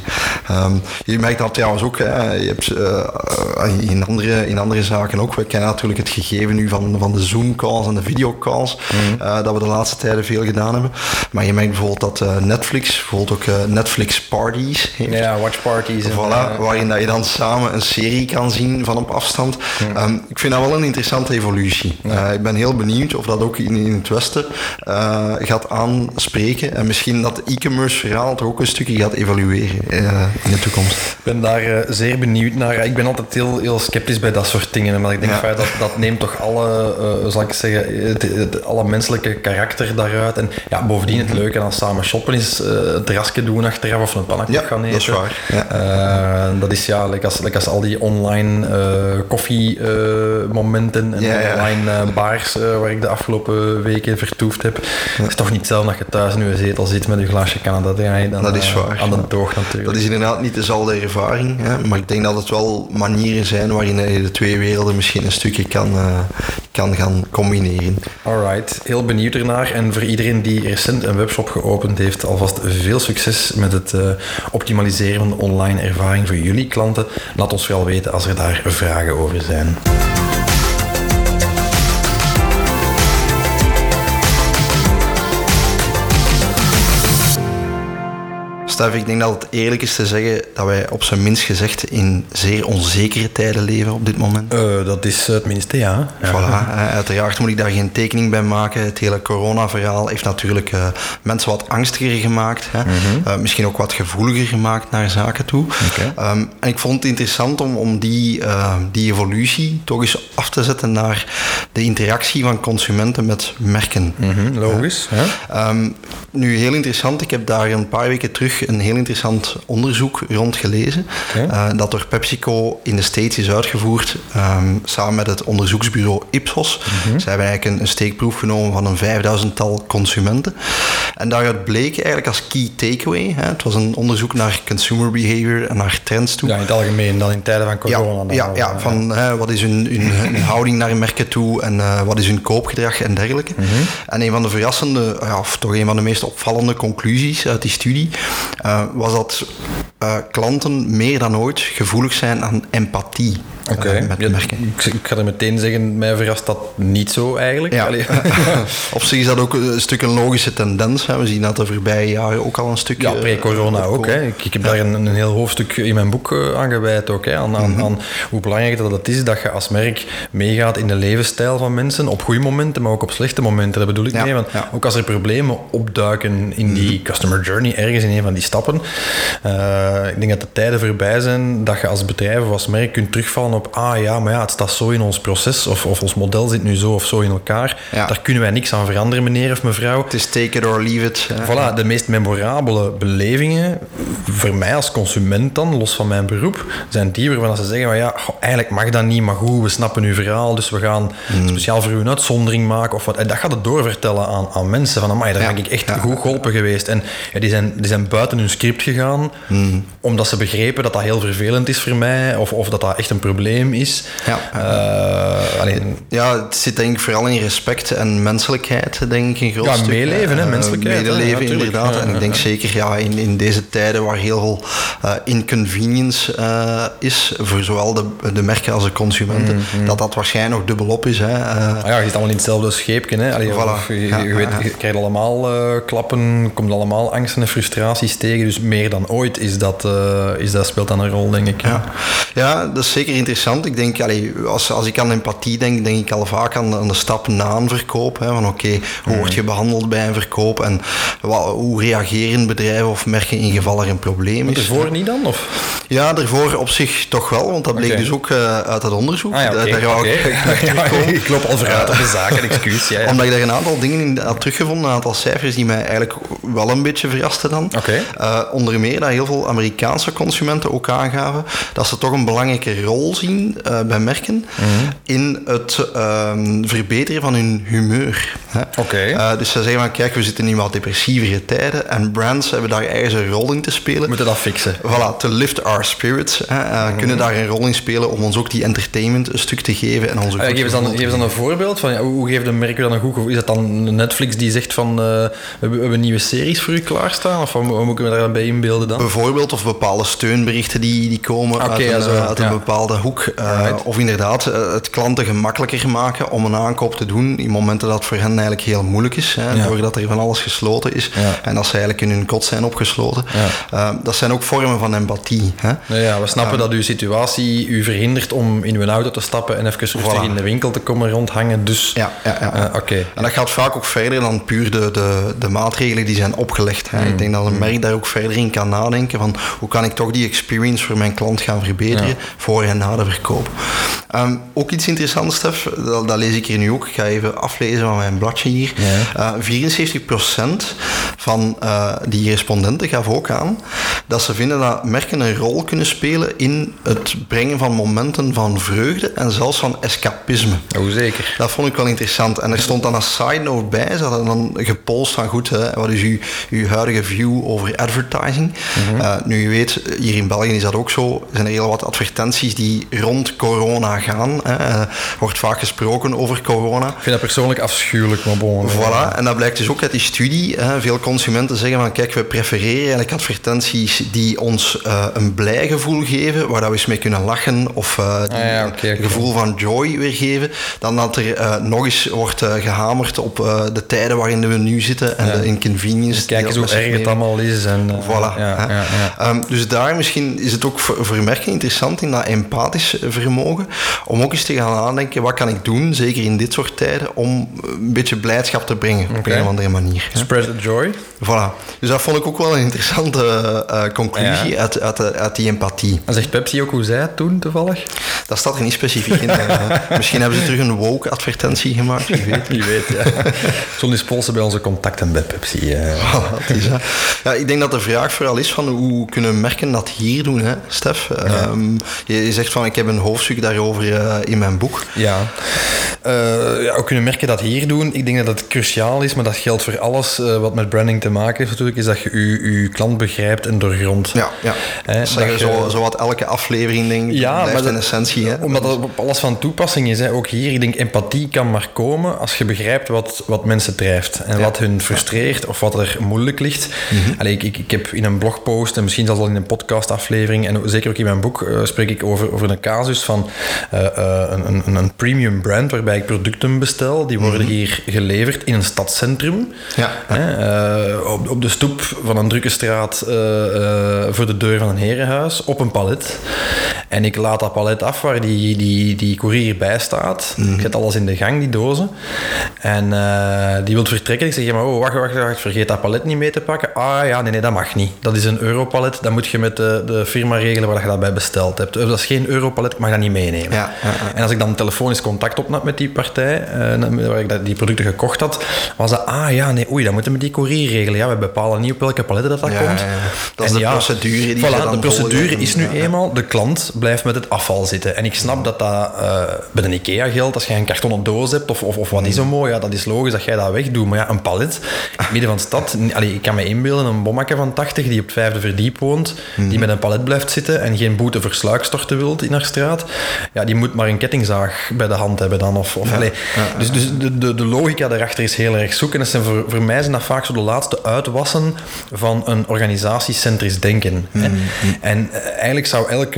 Um, je merkt dat trouwens ook, hè, je hebt, uh, in, andere, in andere zaken ook. We kennen natuurlijk het gegeven nu van, van de Zoom-calls en de videocalls, mm uh, dat we de laatste tijden veel gedaan hebben. Maar je merkt bijvoorbeeld dat uh, Netflix, bijvoorbeeld ook Netflix parties heeft. Ja, watch parties. Voilà, waarin dat je dan samen een serie kan zien van op afstand. Mm. Um, ik vind dat wel een interessante evolutie. ik ben heel benieuwd of dat ook in, in het Westen gaat aanspreken. En misschien dat e-commerce verhaal toch ook een stukje gaat evolueren uh, in de toekomst. Ik ben daar uh, zeer benieuwd naar. Ik ben altijd heel, heel sceptisch bij dat soort dingen. Maar ik denk ja. dat dat neemt toch alle, uh, zal ik zeggen, het, het, alle menselijke karakter daaruit. En ja, bovendien het leuke aan samen shoppen is het terrasje doen achteraf of een pannenkoek ja, gaan eten. dat is waar. Ja. dat is ja, like als, like als al die online koffiemomenten en online bars waar ik de afgelopen weken vertoefd heb. is toch niet hetzelfde dat je thuis in je zetel zit met je glaasje Canada dan, dat is waar. aan de toog natuurlijk. Dat is inderdaad niet dezelfde ervaring, hè, maar ik denk dat het wel manieren zijn waarin je de twee werelden misschien een stukje kan, uh, kan gaan combineren. Alright, heel benieuwd ernaar. En voor iedereen die recent een webshop geopend heeft, alvast veel succes met het uh, optimaliseren van de online ervaring voor jullie klanten. Laat ons wel weten als er daar vragen over zijn. Stef, ik denk dat het eerlijk is te zeggen dat wij op zijn minst gezegd in zeer onzekere tijden leven op dit moment. Uh, dat is het minste, ja. ja. Voilà, uiteraard moet ik daar geen tekening bij maken. Het hele corona-verhaal heeft natuurlijk uh, mensen wat angstiger gemaakt. Hè. Mm -hmm. uh, misschien ook wat gevoeliger gemaakt naar zaken toe. Okay. Um, en ik vond het interessant om, om die, die evolutie toch eens af te zetten naar de interactie van consumenten met merken. Mm -hmm, logisch. Um, nu, heel interessant. Ik heb daar een paar weken terug een heel interessant onderzoek rond gelezen. Okay. Uh, dat door PepsiCo in de States is uitgevoerd um, samen met het onderzoeksbureau Ipsos. Mm -hmm. Ze hebben eigenlijk een, een, steekproef genomen van een vijfduizendtal consumenten. En daaruit bleek eigenlijk als key takeaway, hè, het was een onderzoek naar consumer behavior en naar trends toe. Ja, in het algemeen dan in tijden van corona. Ja, ja, ja, van hè, wat is hun, hun, hun, houding naar merken toe en uh, wat is hun koopgedrag en dergelijke. Mm -hmm. En een van de verrassende, ja, of toch een van de meest opvallende conclusies uit die studie uh, was dat uh, klanten meer dan ooit gevoelig zijn aan empathie. Oké, okay. uh, ja, ik, ik ga er meteen zeggen, mij verrast dat niet zo eigenlijk. Ja. Op zich is dat ook een stuk een logische tendens. Hè. We zien dat de voorbije jaren ook al een stuk... Ja, pre-corona ook. Hè. Ik, ik heb daar een, een, heel hoofdstuk in mijn boek aan gewijd ook. Hè. Aan, aan, mm -hmm. aan, hoe belangrijk dat het is dat je als merk meegaat in de levensstijl van mensen. Op goede momenten, maar ook op slechte momenten. Dat bedoel ik mee. Want ook als er problemen opduiken in die mm -hmm. customer journey, ergens in een van die stappen. Uh, ik denk dat de tijden voorbij zijn dat je als bedrijf of als merk kunt terugvallen op ah ja, maar ja, het staat zo in ons proces of, of ons model zit nu zo of zo in elkaar. Ja. Daar kunnen wij niks aan veranderen, meneer of mevrouw. Het is take it or leave it. Voilà, de meest memorabele belevingen voor mij als consument dan, los van mijn beroep, zijn die waarvan ze zeggen, maar ja, goh, eigenlijk mag dat niet, maar goed, we snappen uw verhaal, dus we gaan mm. speciaal voor u een uitzondering maken of wat. En dat gaat het doorvertellen aan, aan mensen van, amai, daar ja. ben ik echt goed geholpen geweest. En ja, die, zijn, die zijn buiten hun script gegaan, mm. omdat ze begrepen dat dat heel vervelend is voor mij, of, of dat dat echt een probleem is. Ja, uh, alleen... ja het zit denk ik vooral in respect en menselijkheid, denk ik, een groot ja, stuk. meeleven, hè, menselijkheid. Medeleven, ja, inderdaad. Ja, en ik denk zeker ja, in, in deze tijden waar heel veel uh, inconvenience uh, is, voor zowel de, de merken als de consumenten, mm, mm. dat dat waarschijnlijk nog dubbelop is. Hè. Ah ja, je zit allemaal in hetzelfde scheepje. Hè. Allee, voilà. je, je, weet, je, krijgt allemaal klappen, komt allemaal angsten en frustraties tegen. Dus meer dan ooit is dat, is dat speelt dan een rol, denk ik. Ja, ja dat is zeker interessant. Ik denk, allee, als, als ik aan empathie denk, denk ik al vaak aan, aan de stap na een verkoop. Hè, van oké, okay, hoe word je behandeld bij een verkoop en wat, hoe reageren bedrijven of merken in geval er een probleem is. Ervoor daarvoor niet dan? Of? Ja, daarvoor op zich toch wel, want dat bleek dus ook uh, uit het onderzoek. Ah, ja, okay. daar, okay. ik, ik loop al vooruit op de zaken, excuus. Ja, Omdat ik daar een aantal dingen in had teruggevonden, een aantal cijfers die mij eigenlijk wel een beetje verrasten dan. Okay. Uh, onder meer dat heel veel Amerikaanse consumenten ook aangaven dat ze toch een belangrijke rol zien uh, bij merken mm -hmm. in het ehm, verbeteren van hun humeur. Oké. dus ze zeggen van, kijk, we zitten in wat depressievere tijden en brands hebben daar ergens een rol in te spelen. We moeten dat fixen. Voilà, to lift our spirits. Hè, mm -hmm. Kunnen daar een rol in spelen om ons ook die entertainment een stuk te geven. En onze uh, geef, eens dan, geef eens dan een voorbeeld van ja, hoe geeft een merk dan een goed Is dat dan Netflix die zegt van we, hebben, we hebben nieuwe series voor u klaarstaan? Of hoe moeten we daar bij inbeelden dan? Bijvoorbeeld of bepaalde steunberichten die, die komen okay, uit, een, ja, uit een, bepaalde hoek. of inderdaad het klanten gemakkelijker maken om een aankoop te doen in momenten dat het voor hen eigenlijk heel moeilijk is. Hè, ja. Doordat er van alles gesloten is en dat ze eigenlijk in hun kot zijn opgesloten. dat zijn ook vormen van empathie. Hè. Ja, we snappen dat uw situatie u verhindert om in uw auto te stappen en even rustig voilà. in de winkel te komen rondhangen. Dus, ja, ja, ja. Oké. En dat gaat vaak ook verder dan puur de, de, de maatregelen die zijn opgelegd. Hè. Mm. Ik denk dat een merk daar ook verder in kan nadenken van hoe kan ik toch die experience voor mijn klant gaan verbeteren ja. voor en na de verkoop. Um, ook iets interessants, Stef, dat, dat, lees ik hier nu ook. Ik ga even aflezen van mijn bladje hier. Ja. Uh, 74% van uh, die respondenten gaf ook aan dat ze vinden dat merken een rol kunnen spelen in het brengen van momenten van vreugde en zelfs van escapisme. Oh, zeker. Dat vond ik wel interessant. En er stond dan een side note bij, ze hadden dan gepolst van goed, hè, wat is uw, uw huidige view over advertising? Mm -hmm. uh, nu je weet, hier in België is dat ook zo, er zijn er heel wat advertenties die rond corona gaan. Hè. Uh, wordt vaak gesproken over corona. Ik vind dat persoonlijk afschuwelijk, maar bon. Voilà, en dat blijkt dus ook uit die studie. Hè. Veel consumenten zeggen van kijk, we prefereren eigenlijk advertenties die ons uh, een blij gevoel geven, waar dat we eens mee kunnen lachen of uh, ah, ja, okay, een okay. gevoel van joy weergeven, dan dat er uh, nog eens wordt gehamerd op de tijden waarin we nu zitten en ja. de inconvenience. Kijk eens hoe erg het allemaal is. En, voilà. Ja, um, dus daar misschien is het ook voor, voor merken interessant in dat empathisch vermogen, om ook eens te gaan nadenken, wat kan ik doen, zeker in dit soort tijden, om een beetje blijdschap te brengen okay. op een of andere manier. Spread the joy. Voilà. Dus dat vond ik ook wel een interessante uh, conclusie uit, uit, uit, die empathie. En zegt Pepsi ook hoe zij het doen toevallig? Dat staat er niet specifiek in. Misschien hebben ze terug een woke advertentie gemaakt, wie weet. wie weet, ja. Polsen bij onze contacten bij Pepsi. Is, ja, ik denk dat de vraag vooral is van hoe kunnen merken dat hier doen, hè, Stef? Ja. Um, je, je, zegt van ik heb een hoofdstuk daarover uh, in mijn boek. Ja. Uh, ja, we kunnen merken dat hier doen. Ik denk dat het cruciaal is, maar dat geldt voor alles wat met branding te maken heeft natuurlijk, is dat je je, je klant begrijpt en doorgrondt. Ja, ja. Hè, zeggen zo, zo wat elke aflevering denk ja, blijft maar in essentie. Hè? Omdat dat op alles van toepassing is. Hè. Ook hier, ik denk, empathie kan maar komen als je begrijpt wat, wat mensen drijft. En ja. wat hun frustreert of wat er moeilijk ligt. Mhm. Allee, ik, ik, ik heb in een blogpost en misschien zelfs al in een podcastaflevering en zeker ook in mijn boek uh, spreek ik over, over een casus van uh, uh, een, een, een premium brand waarbij ik producten bestel. Die worden Mhm. hier geleverd in een stadscentrum. Ja. Hè, op, op de stoep van een drukke straat voor de deur van een herenhuis op een palet. En ik laat dat palet af waar die, die, die courier bij staat. Mhm. Ik zet alles in de gang, die dozen. En die wil vertrekken. Ik zeg, ja, maar oh, wacht, wacht, wacht, vergeet dat palet niet mee te pakken. Ah ja, nee, nee, dat mag niet. Dat is een europalet. Dan moet je met de, de firma regelen waar je dat bij besteld hebt. Dat is geen europalet, ik mag dat niet meenemen. Ja, ja, ja. En als ik dan telefonisch contact opnam met die partij, uh, waar ik die producten gekocht had, was dat, ah ja, nee, oei, dan moeten we die courier regelen. Ja, we bepalen niet op welke paletten dat, dat komt. Dat is en de procedure die voilà, de procedure volgen. is nu eenmaal, de klant blijft met het afval zitten. En ik snap dat dat uh, bij de IKEA geldt. Als jij een kartonnen doos hebt of, of, of wat is zo mooi, ja, dat is logisch dat jij dat wegdoet. Maar ja, een palet, midden van de stad, allee, ik kan me inbeelden, een bommakker van 80 die op het vijfde verdiep woont, Mhm. die met een palet blijft zitten en geen boete voor sluikstorten wilt in haar straat, ja, die moet maar een kettingzaag bij de hand hebben dan. Of, of, Ja, ja. Dus, dus de, de, de logica daarachter is heel erg zoeken. En zijn voor, voor mij zijn dat vaak zo de laatste uitwassen van een organisatiecentrisch denken. Mhm. En eh, eigenlijk zou elke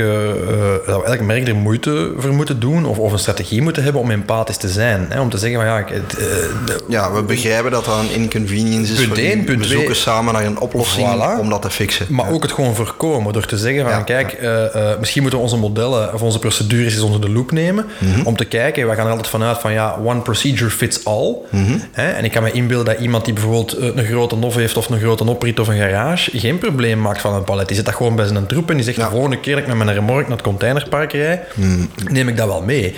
dat we elk merk er moeite voor moeten doen of, of een strategie moeten hebben om empathisch te zijn. Hè? Om te zeggen van ja... Het, ja, we begrijpen dat dat een inconvenience is. Punt 1, punt we zoeken samen naar een oplossing om dat te fixen. Maar ook het gewoon voorkomen door te zeggen van kijk, misschien moeten we onze modellen of onze procedures eens onder de loep nemen mhm. om te kijken, we gaan er altijd vanuit van ja, one procedure fits all. Mhm. hè? En ik kan me inbeelden dat iemand die bijvoorbeeld een grote nof heeft of een grote oprit of een garage geen probleem maakt van een palet. Die zit dat gewoon bij zijn troep en die zegt de volgende keer dat ik met mijn remork naar het containerpark rij, mm. neem ik dat wel mee.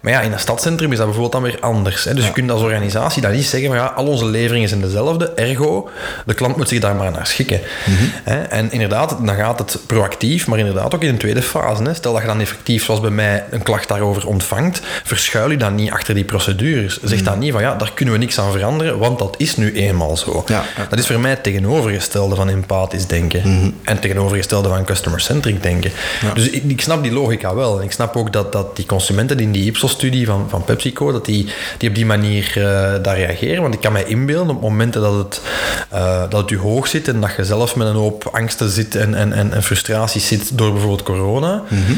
Maar ja, in een stadcentrum is dat bijvoorbeeld dan weer anders. Hè? Dus je kunt als organisatie dan niet zeggen van ja, al onze leveringen zijn dezelfde, ergo, de klant moet zich daar maar naar schikken. En inderdaad, dan gaat het proactief, maar inderdaad ook in een tweede fase. Stel dat je dan effectief, zoals bij mij, een klacht daarover ontvangt, verschuil je dan niet achter die procedures. Zeg dan niet van ja, daar kunnen we niks aan veranderen, want dat is nu eenmaal zo. Dat is voor mij het tegenovergestelde van empathisch denken. Mhm. En tegenovergestelde van customer-centric denken. Dus ik, ik, snap die logica wel. Ik snap ook dat, dat die consumenten in die Ipsos-studie van, van PepsiCo, dat die, die op die manier uh, daar reageren. Want ik kan mij inbeelden op momenten dat het, uh, dat het u hoog zit en dat je zelf met een hoop angsten zit en, en, en, en frustraties zit door bijvoorbeeld corona. Mhm.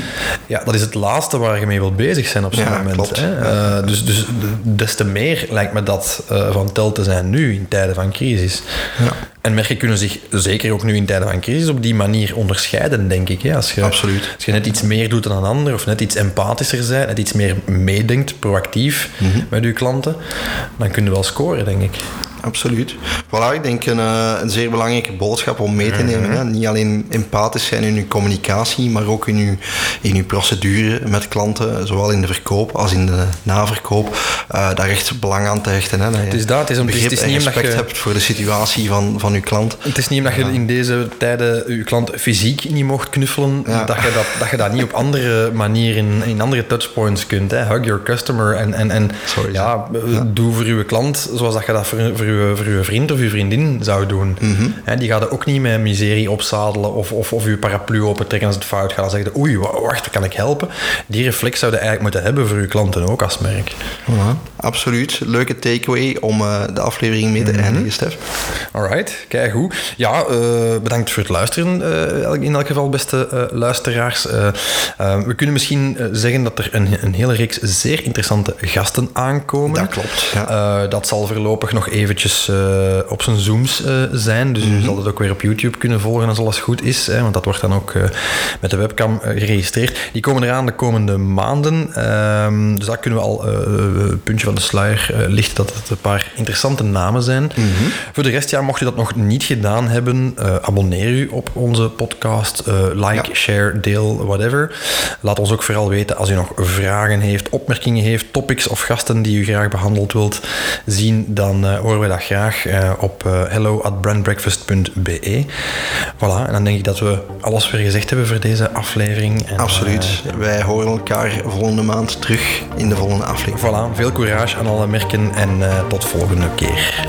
Ja, dat is het laatste waar je mee wilt bezig zijn op zo'n moment. Hè? Uh, dus, dus des te meer lijkt me dat van tel te zijn nu in tijden van crisis. Ja. En merken kunnen zich zeker ook nu in tijden van crisis op die manier onderscheiden, denk ik. Hè? Als, je, Absoluut. als je net iets meer doet dan een ander, of net iets empathischer bent, net iets meer meedenkt, proactief mhm. met je klanten, dan kun je wel scoren, denk ik absoluut. Voilà, ik denk een, eh, een zeer belangrijke boodschap om mee te nemen. Mhm. hè. Niet alleen empathisch zijn in uw communicatie, maar ook in uw, in uw procedure met klanten, zowel in de verkoop als in de naverkoop, uh, daar echt belang aan te hechten. Hè. Dat het is dat, het is, om, het is, niet respect je, hebt voor de situatie van, van uw klant. Het is niet omdat je in deze tijden uw klant fysiek niet mocht knuffelen, dat, je dat, dat je dat niet op andere manieren, in andere touchpoints kunt. Hè. Hug your customer en, en, en ja, doe voor uw klant zoals dat je dat voor, voor uw, voor uw vriend of uw vriendin zou doen. Mhm. die gaat ook niet met miserie opzadelen of, of, of uw paraplu opentrekken als het fout gaat. Dan zeggen oei, wacht, kan ik helpen? Die reflex zouden eigenlijk moeten hebben voor uw klanten ook als merk. Absoluut. Leuke takeaway om uh, de aflevering mee te mm eindigen, Stef. Alright, kijk hoe. Ja, uh, bedankt voor het luisteren. Uh, in elk geval, beste luisteraars. we kunnen misschien zeggen dat er een, een hele reeks zeer interessante gasten aankomen. Dat klopt. Ja. dat zal voorlopig nog eventjes op zijn zooms zijn. Dus mm -hmm. u mhm. zal het ook weer op YouTube kunnen volgen als alles goed is. Hè, want dat wordt dan ook met de webcam geregistreerd. Die komen eraan de komende maanden. Ehm, dus daar kunnen we al puntje van de sluier lichten dat het een paar interessante namen zijn. Mm -hmm. Voor de rest, ja, mocht u dat nog niet gedaan hebben, abonneer u op onze podcast. like, ja. share, deel, whatever. Laat ons ook vooral weten als u nog vragen heeft, opmerkingen heeft, topics of gasten die u graag behandeld wilt zien. Dan horen we dat graag op hello at brandbreakfast.be. Voilà, en dan denk ik dat we alles weer gezegd hebben voor deze aflevering. En, Absoluut. Wij horen elkaar volgende maand terug in de volgende aflevering. Voilà, veel courage aan alle merken en tot volgende keer.